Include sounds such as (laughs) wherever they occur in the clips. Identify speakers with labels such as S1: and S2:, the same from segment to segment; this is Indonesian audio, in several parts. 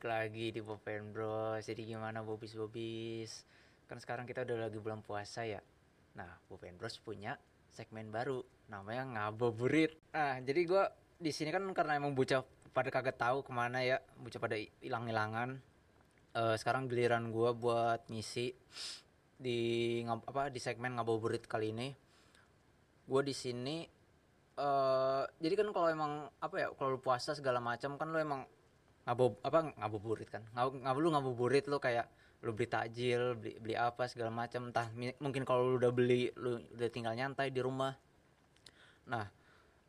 S1: balik lagi di Bopen Bro. Jadi gimana Bobis Bobis? Kan sekarang kita udah lagi bulan puasa ya. Nah, Bopen Bros punya segmen baru namanya ngabuburit. Nah, jadi gua di sini kan karena emang bocah pada kagak tahu ke mana ya, bocah pada hilang-hilangan. Eh, sekarang giliran gua buat ngisi di ngab- apa di segmen ngabuburit kali ini. Gua di sini eh jadi kan kalau emang apa ya kalau puasa segala macam kan lu emang ngabo apa ngabuburit kan? Ngab, ngab lu ngabuburit lu kayak lu beli takjil beli beli apa segala macam. Entah mungkin kalau lu udah beli lu udah tinggal nyantai di rumah. Nah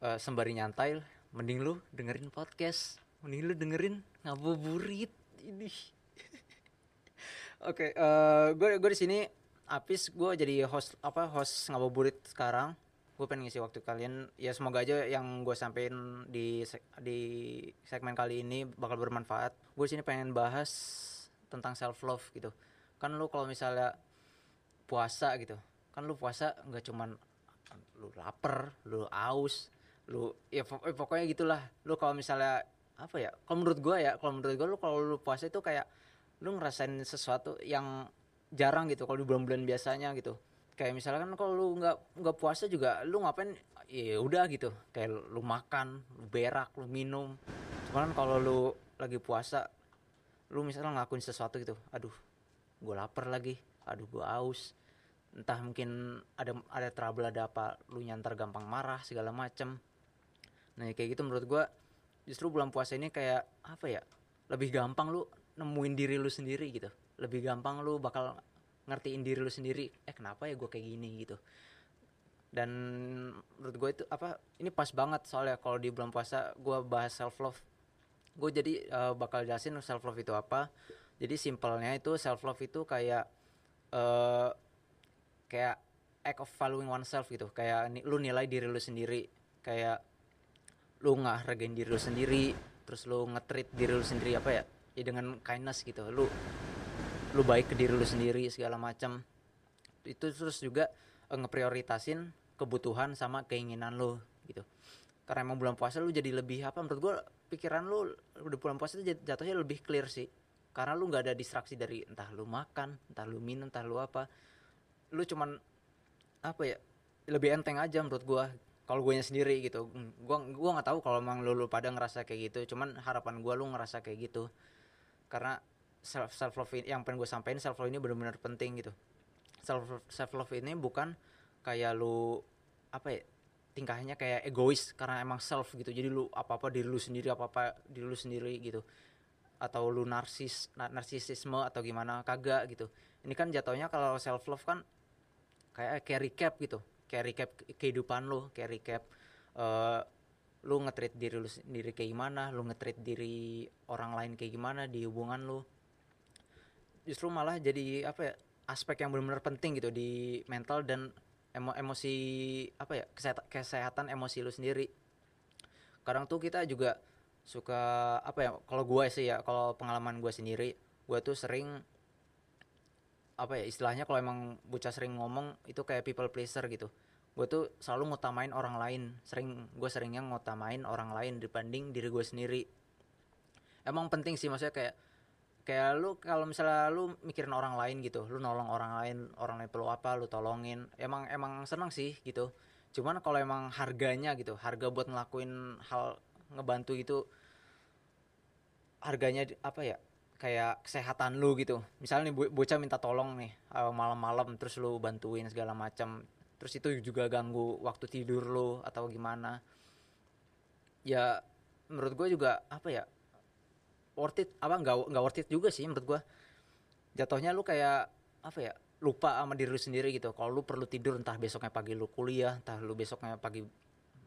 S1: eh, sembari nyantai mending lu dengerin podcast. Mending lu dengerin ngabuburit. Ini. (laughs) Oke gue gue di sini Apis gue jadi host apa host ngabuburit sekarang gue pengen ngisi waktu kalian. Ya semoga aja yang gue sampein di di segmen kali ini bakal bermanfaat. Gue sini pengen bahas tentang self love gitu. Kan lu kalau misalnya puasa gitu kan lu puasa nggak cuman lu lapar lu aus lu ya eh, pokoknya gitulah. Lu kalau misalnya apa ya kalau menurut gue ya kalau menurut gue lu kalau lu puasa itu kayak lu ngerasain sesuatu yang jarang gitu kalau di bulan-bulan biasanya gitu kayak misalnya kan kalau lu nggak nggak puasa juga lu ngapain? Ya udah gitu. Kayak lu makan lu berak lu minum. Cuman kalau lu lagi puasa lu misalnya ngelakuin sesuatu gitu aduh gue lapar lagi aduh gue aus entah mungkin ada ada trouble ada apa lu nyantar gampang marah segala macem. Nah kayak gitu menurut gue justru bulan puasa ini kayak apa ya lebih gampang lu nemuin diri lu sendiri gitu. Lebih gampang lu bakal ngertiin diri lu sendiri eh kenapa ya gue kayak gini? gitu. Dan menurut gue itu apa ini pas banget soalnya kalau di bulan puasa gue bahas self love gue jadi eh, bakal jelasin self love itu apa. Jadi simpelnya itu self love itu kayak eh kayak act of valuing oneself gitu. Kayak ni- lu nilai diri lu sendiri. Kayak lu nggak hargain diri lu sendiri terus lu nge-treat diri lu sendiri apa ya ya dengan kindness gitu. Lu lu baik ke diri lu sendiri segala macam itu terus juga eh, ngeprioritasin kebutuhan sama keinginan lu gitu. Karena emang bulan puasa lu jadi lebih apa menurut gua pikiran lu udah bulan puasa itu jat- jatuhnya lebih clear sih. Karena lu nggak ada distraksi dari entah lu makan entah lu minum entah lu apa. Lu cuman apa ya lebih enteng aja menurut gua kalau gue sendiri gitu. Gua gua nggak tahu kalau emang lu, lu pada ngerasa kayak gitu cuman harapan gua lu ngerasa kayak gitu. Karena self self love yang pengen gue sampaikan self love ini benar-benar penting gitu. Self self love ini bukan kayak lu apa ya tingkahnya kayak egois karena emang self gitu. Jadi lu apa apa diri lu sendiri apa apa diri lu sendiri gitu. Atau lu narsis na- narsisisme atau gimana kagak gitu. Ini kan jatuhnya kalau self love kan kayak kayak recap gitu. Kayak recap ke- kehidupan lu kayak recap eh lu ngetreat diri lu sendiri kayak gimana lu ngetreat diri orang lain kayak gimana di hubungan lu justru malah jadi apa ya aspek yang benar-benar penting gitu di mental dan emo emosi apa ya kesehatan, kesehatan emosi lu sendiri. Kadang tuh kita juga suka apa ya kalau gue sih ya kalau pengalaman gue sendiri gue tuh sering apa ya istilahnya kalau emang bocah sering ngomong itu kayak people pleaser gitu. Gue tuh selalu ngutamain orang lain sering gue seringnya ngutamain orang lain dibanding diri gue sendiri. Emang penting sih maksudnya kayak kayak lu kalau misalnya lu mikirin orang lain gitu lu nolong orang lain orang lain perlu apa lu tolongin. Emang emang seneng sih gitu. Cuman kalau emang harganya gitu harga buat ngelakuin hal ngebantu gitu harganya apa ya kayak kesehatan lu gitu. Misalnya nih bo- bocah minta tolong nih eh, malam-malam terus lu bantuin segala macam terus itu juga ganggu waktu tidur lu atau gimana. Ya menurut gue juga apa ya worth it. Apa nggak nggak worth it juga sih menurut gua. Jatuhnya lu kayak apa ya lupa sama diri lu sendiri gitu. Kalau lu perlu tidur entah besoknya pagi lu kuliah entah lu besoknya pagi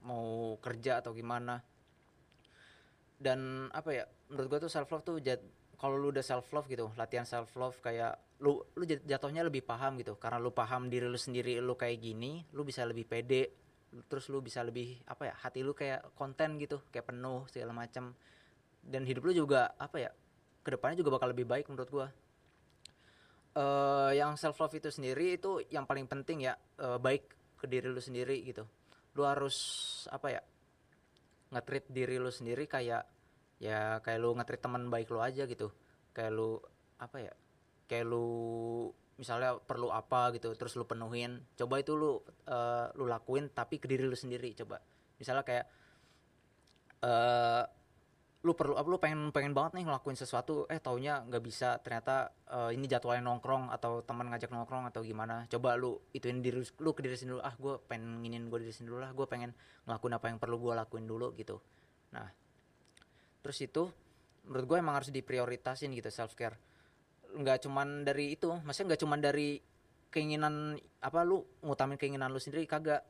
S1: mau kerja atau gimana. Dan apa ya menurut gua tuh self love tuh jat, kalau lu udah self love gitu latihan self love kayak lu lu jat- jatuhnya lebih paham gitu. Karena lu paham diri lu sendiri lu kayak gini lu bisa lebih pede terus lu bisa lebih apa ya hati lu kayak konten gitu kayak penuh segala macam dan hidup lu juga apa ya ke depannya juga bakal lebih baik menurut gua. Eh yang self love itu sendiri itu yang paling penting ya eh, baik ke diri lu sendiri gitu. Lu harus apa ya nge-treat diri lu sendiri kayak ya kayak lu ngetrit teman baik lu aja gitu. Kayak lu apa ya kayak lu misalnya perlu apa gitu terus lu penuhin. Coba itu lu uh, lu lakuin tapi ke diri lu sendiri coba. Misalnya kayak uh, lu perlu lu pengen pengen banget nih ngelakuin sesuatu eh taunya nggak bisa ternyata uh, ini jadwalnya nongkrong atau teman ngajak nongkrong atau gimana coba lu ituin diri lu ke diri sendiri ah gue pengen nginin gue diri sendiri lah gue pengen ngelakuin apa yang perlu gue lakuin dulu gitu. Nah terus itu menurut gue emang harus diprioritasin gitu self care nggak cuman dari itu maksudnya nggak cuman dari keinginan apa lu ngutamin keinginan lu sendiri kagak.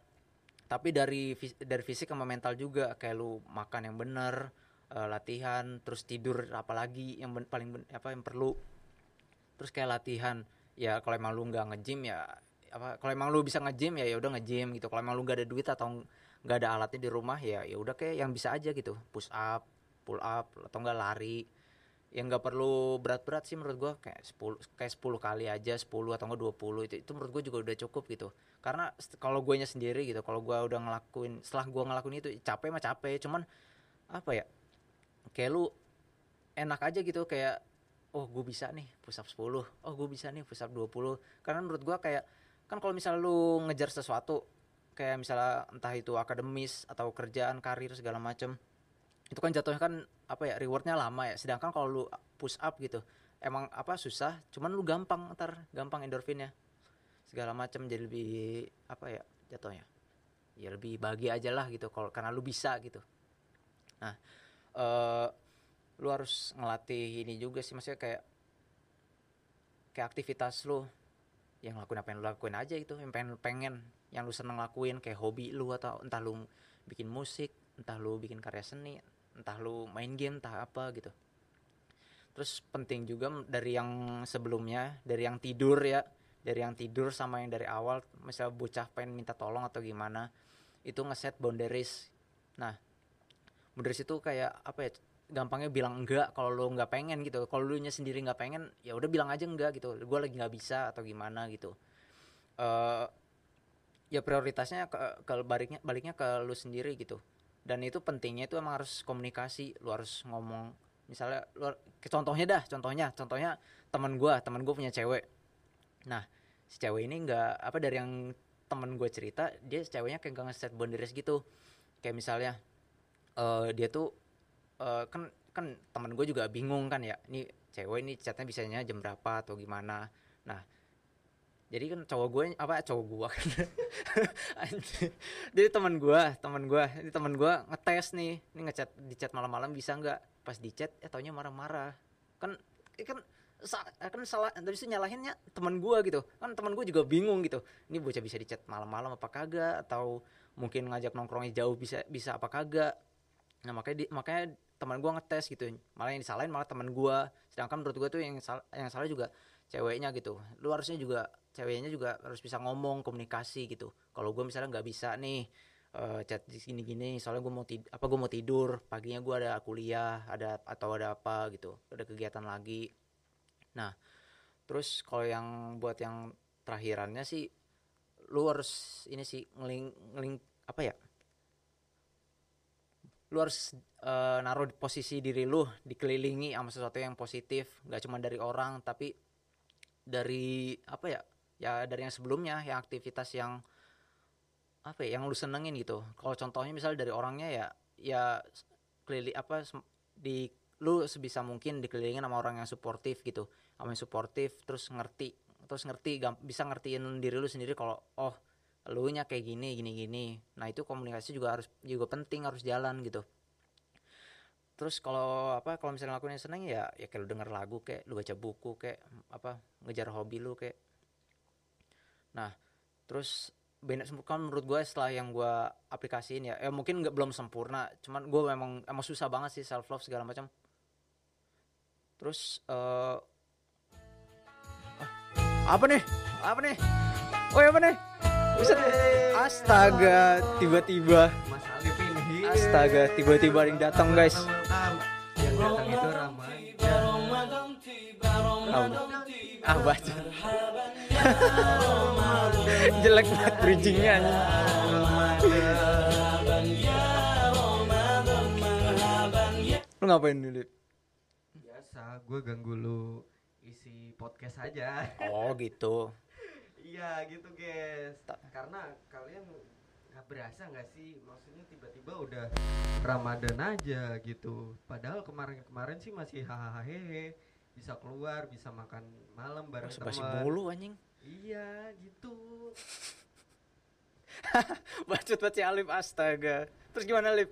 S1: Tapi dari dari fisik sama mental juga kayak lu makan yang bener uh, latihan terus tidur apalagi yang ben, paling ben, apa yang perlu. Terus kayak latihan ya kalau emang lu nggak ngejim ya apa kalau emang lu bisa ngejim ya ya udah ngejim gitu. Kalau emang lu nggak ada duit atau nggak ada alatnya di rumah ya ya udah kayak yang bisa aja gitu. Push up pull up atau enggak lari. Yang nggak perlu berat-berat sih menurut gua kayak 10 kayak 10 kali aja 10 atau enggak 20 itu itu menurut gua juga udah cukup gitu. Karena kalau gue nya sendiri gitu kalau gua udah ngelakuin setelah gua ngelakuin itu capek mah capek. Cuman apa ya kayak lu enak aja gitu kayak oh gue bisa nih push up 10 oh gue bisa nih push up 20 karena menurut gue kayak kan kalau misalnya lu ngejar sesuatu kayak misalnya entah itu akademis atau kerjaan karir segala macem itu kan jatuhnya kan apa ya rewardnya lama ya. Sedangkan kalau lu push up gitu emang apa susah cuman lu gampang ntar gampang endorfinnya. Segala macam jadi lebih apa ya jatuhnya. Ya lebih bahagia aja lah gitu kalau karena lu bisa gitu. Nah uh, lu harus ngelatih ini juga sih maksudnya kayak kayak aktivitas lu. Yang lakuin apa yang lu lakuin aja itu yang pengen pengen yang lu seneng lakuin kayak hobi lu atau entah lu bikin musik entah lu bikin karya seni entah lu main game entah apa gitu. Terus penting juga dari yang sebelumnya dari yang tidur ya dari yang tidur sama yang dari awal misalnya bocah pengen minta tolong atau gimana itu ngeset boundaries. Nah dari situ kayak apa ya gampangnya bilang enggak kalau lo nggak pengen gitu. Kalau lu nya sendiri nggak pengen ya udah bilang aja enggak gitu. Gue lagi nggak bisa atau gimana gitu. Uh, ya prioritasnya ke, ke baliknya baliknya ke lu sendiri gitu. Dan itu pentingnya itu emang harus komunikasi lu harus ngomong. Misalnya lu contohnya dah contohnya contohnya teman gue teman gue punya cewek. Nah si cewek ini nggak apa dari yang temen gue cerita dia ceweknya kayak gak ngeset boundaries gitu. Kayak misalnya uh, dia tuh uh, kan kan teman gue juga bingung kan ya ini cewek ini chatnya bisanya jam berapa atau gimana? Nah jadi kan cowok gue apa cowok gue kan. (laughs) Jadi teman gue teman gue ini teman gue ngetes nih ini ngechat di chat malam-malam bisa nggak? Pas di chat ya taunya marah-marah. Kan kan kan salah tapi sih nyalahinnya teman gue gitu. Kan teman gue juga bingung gitu ini bocah bisa di chat malam-malam apa kagak? Atau mungkin ngajak nongkrongnya jauh bisa bisa apa kagak nah makanya di, makanya teman gue ngetes gitu. Malah yang disalahin malah teman gue sedangkan menurut gue tuh yang salah yang salah juga ceweknya gitu. Lu harusnya juga ceweknya juga harus bisa ngomong komunikasi gitu. Kalau gue misalnya nggak bisa nih uh, chat di sini gini soalnya gue mau tid apa gue mau tidur. Paginya gue ada kuliah ada atau ada apa gitu. Ada kegiatan lagi. Nah terus kalau yang buat yang terakhirannya sih lu harus ini sih ngeling ngeling apa ya lu harus uh, naruh di posisi diri lu dikelilingi sama sesuatu yang positif. Gak cuma dari orang tapi dari apa ya ya dari yang sebelumnya yang aktivitas yang apa ya yang lu senengin gitu. Kalau contohnya misalnya dari orangnya ya ya keliling apa di lu sebisa mungkin dikelilingin sama orang yang suportif gitu. Sama yang suportif terus ngerti terus ngerti bisa ngertiin diri lu sendiri kalau oh lu nya kayak gini gini gini. Nah itu komunikasi juga harus juga penting harus jalan gitu. Terus kalau apa kalau misalnya lakuin yang seneng ya ya kayak lu denger lagu kayak lu baca buku kayak apa ngejar hobi lu kayak. Nah terus benar kan menurut gue setelah yang gue aplikasiin ya ya mungkin nggak belum sempurna cuman gue memang emang susah banget sih self love segala macam. Terus uh, apa nih? Apa nih? Oh apa nih astaga, tiba-tiba. Astaga, tiba-tiba yang datang guys.
S2: Yang datang itu ramai.
S1: Ah baca. (laughs) Jelek banget bridgingnya. Lu ngapain Lip?
S2: Biasa, gue ganggu lu isi podcast aja.
S1: Oh, gitu.
S2: Iya gitu guys.
S1: Ta-
S2: Karena kalian nggak berasa nggak sih? Maksudnya tiba-tiba udah Ramadan aja gitu. Padahal kemarin-kemarin sih masih hahaha hehe. Bisa keluar, bisa makan malam bareng teman.
S1: mulu anjing.
S2: Iya gitu. (laughs)
S1: Bacot banget si Alip astaga. Terus gimana, Lip?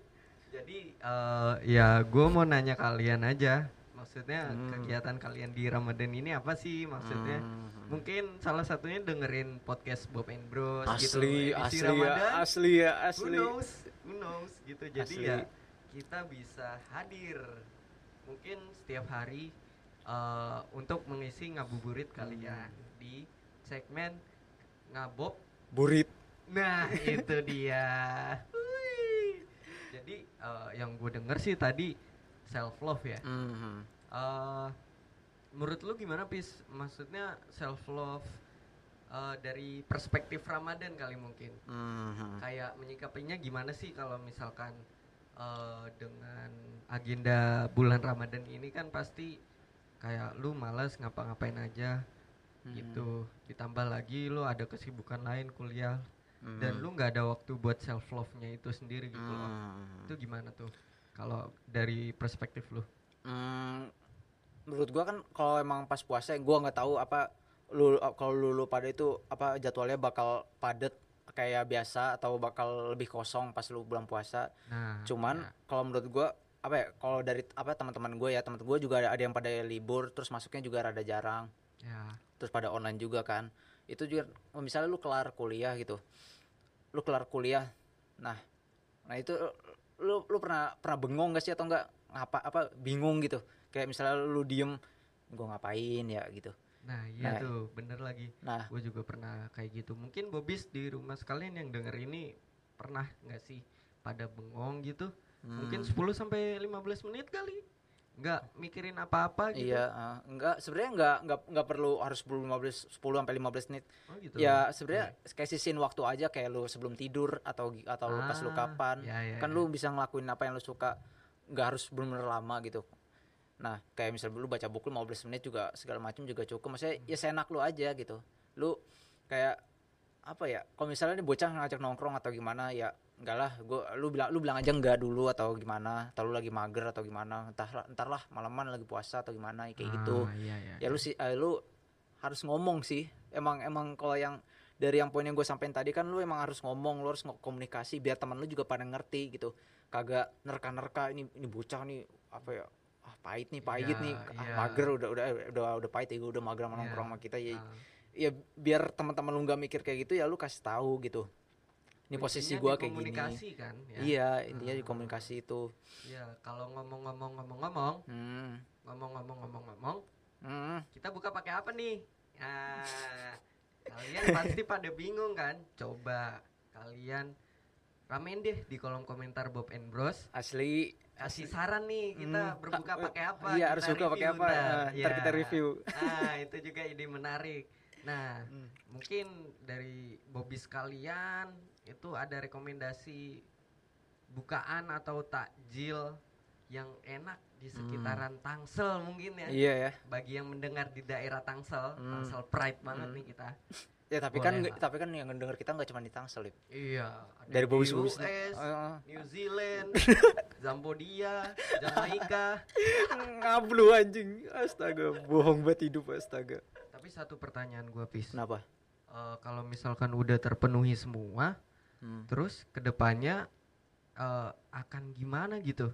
S2: Jadi eh ya gue mau nanya kalian aja. Maksudnya
S1: Hmm.
S2: kegiatan kalian di Ramadan ini apa sih maksudnya?
S1: Hmm.
S2: Mungkin salah satunya dengerin podcast Bob and Bros
S1: asli,
S2: gitu.
S1: Asli ya,
S2: Ramadan.
S1: asli ya,
S2: Who
S1: asli.
S2: knows? Who knows gitu. Jadi
S1: Asli.
S2: ya kita bisa hadir mungkin setiap hari eh, untuk mengisi ngabuburit kalian
S1: Hmm.
S2: di segmen ngabob
S1: Burit.
S2: Nah, itu dia. Jadi eh, yang gue denger sih tadi self love ya.
S1: Mhm.
S2: Eh, menurut lu gimana pis? Maksudnya self love eh, dari perspektif Ramadan kali mungkin.
S1: Mhm.
S2: Kayak menyikapinya gimana sih kalau misalkan eh, dengan agenda bulan Ramadan ini kan pasti kayak lu malas ngapa-ngapain aja
S1: Hmm.
S2: gitu. Ditambah lagi lu ada kesibukan lain kuliah dan
S1: Mhm.
S2: lu nggak ada waktu buat self love-nya itu sendiri gitu loh.
S1: Mhm.
S2: Itu gimana tuh? Kalau dari perspektif lu?
S1: Hmm, menurut gua kan kalau emang pas puasa gua nggak tahu apa lu kalau lu, lu pada itu apa jadwalnya bakal padet kayak biasa atau bakal lebih kosong pas lu bulan puasa.
S2: Nah,
S1: Cuman
S2: ya.
S1: kalau menurut gua apa ya kalau dari apa teman-teman gue ya teman-teman gue juga ada, ada yang pada libur terus masuknya juga rada jarang.
S2: Ya,
S1: terus pada online juga kan. Itu juga oh, misalnya lu kelar kuliah gitu. Lu kelar kuliah nah nah itu lu lu pernah pernah bengong gak sih atau enggak ngapa apa bingung gitu kayak misalnya lu diem gua ngapain ya gitu
S2: nah iya
S1: Nah.
S2: tuh bener lagi.
S1: nah
S2: Gue juga pernah kayak gitu. Mungkin Bobis di rumah sekalian yang denger ini pernah nggak sih pada bengong gitu? Mungkin
S1: hmm,
S2: 10 sampai 15 menit kali. Nggak mikirin apa-apa gitu.
S1: iya eh, enggak sebenarnya enggak enggak enggak perlu harus 10 15 10 sampai 15 menit
S2: Oh gitu.
S1: ya sebenarnya kayak sisin waktu aja kayak lu sebelum tidur atau atau lu pas lu
S2: Ah,
S1: kapan
S2: ya, ya,
S1: kan
S2: ya.
S1: lu bisa ngelakuin apa yang lu suka nggak harus bener-bener lama gitu nah kayak misalnya lu baca buku 15 menit juga segala macam juga cukup. Maksudnya ya seenak lu aja gitu. Lu kayak apa ya kalau misalnya nih bocah ngajak nongkrong atau gimana ya enggak lah. Gua lu bilang lu bilang aja enggak dulu atau gimana atau lu lagi mager atau gimana entah lah entar lah malaman lagi puasa atau gimana kayak gitu.
S2: Ah, iya, iya,
S1: ya lu sih eh, lu harus ngomong sih. Emang emang kalau yang dari yang poin yang gue sampein tadi kan lu emang harus ngomong lu harus komunikasi biar teman lu juga pada ngerti gitu. Kagak nerka-nerka ini ini bocah nih apa ya ah pahit nih pahit
S2: Iya,
S1: nih ah,
S2: iya.
S1: mager udah udah udah udah pahit ya udah mager sama nongkrong sama kita ya
S2: Ah.
S1: ya biar teman-teman lu nggak mikir kayak gitu ya lu kasih tahu gitu ini posisi
S2: di
S1: kayak gini
S2: kan ya.
S1: iya intinya di
S2: Ah.
S1: komunikasi itu
S2: Iya, kalau ngomong-ngomong ngomong-ngomong,
S1: hmm.
S2: ngomong-ngomong ngomong-ngomong,
S1: Hmm.
S2: kita buka pakai apa nih? Nah, kalian pasti pada bingung kan? Coba kalian ramen deh di kolom komentar Bob and Bros.
S1: asli
S2: Kasih saran nih kita
S1: Hmm,
S2: berbuka
S1: ka-
S2: pakai apa?
S1: iya harus
S2: kita
S1: buka pakai apa
S2: ntar.
S1: Nah, ntar kita
S2: Ya.
S1: review
S2: Nah, itu juga ide menarik. Nah,
S1: Hmm.
S2: mungkin dari Bobby sekalian itu ada rekomendasi bukaan atau takjil yang enak di sekitaran Tangsel mungkin ya.
S1: iya ya
S2: Bagi yang mendengar di daerah Tangsel,
S1: Hmm.
S2: Tangsel Pride banget
S1: Hmm.
S2: nih kita.
S1: Ya tapi
S2: Boleh
S1: kan
S2: lah.
S1: tapi kan yang denger kita nggak cuma di Tangsel, Lip.
S2: Iya,
S1: Dari
S2: US,
S1: Heeh.
S2: New Zealand, (laughs) Zambodia, Jamaika.
S1: ngablu anjing. Astaga, bohong banget hidup astaga.
S2: Tapi satu pertanyaan gua Pis.
S1: Kenapa?
S2: Eh, kalau misalkan udah terpenuhi semua,
S1: Hmm.
S2: terus ke depannya eh, akan gimana gitu?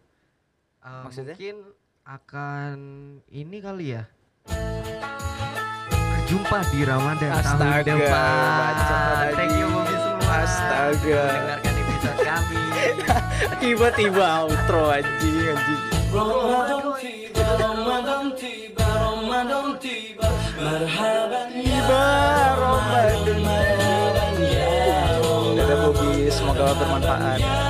S2: Eh,
S1: Maksudnya?
S2: Mungkin akan ini kali ya. Berjumpa di Ramadan tahun
S1: Astaga,
S2: depan.
S1: bacot lagi.
S2: Thank you Bobby semua.
S1: Astaga.
S2: Mendengarkan episode kami. (laughs)
S1: Tiba-tiba outro anjing anjing.
S3: Ramadan tiba, Ramadan tiba, Ramadan tiba. Marhaban ya,
S1: Ramadan. Dadah Bobby, semoga bermanfaat.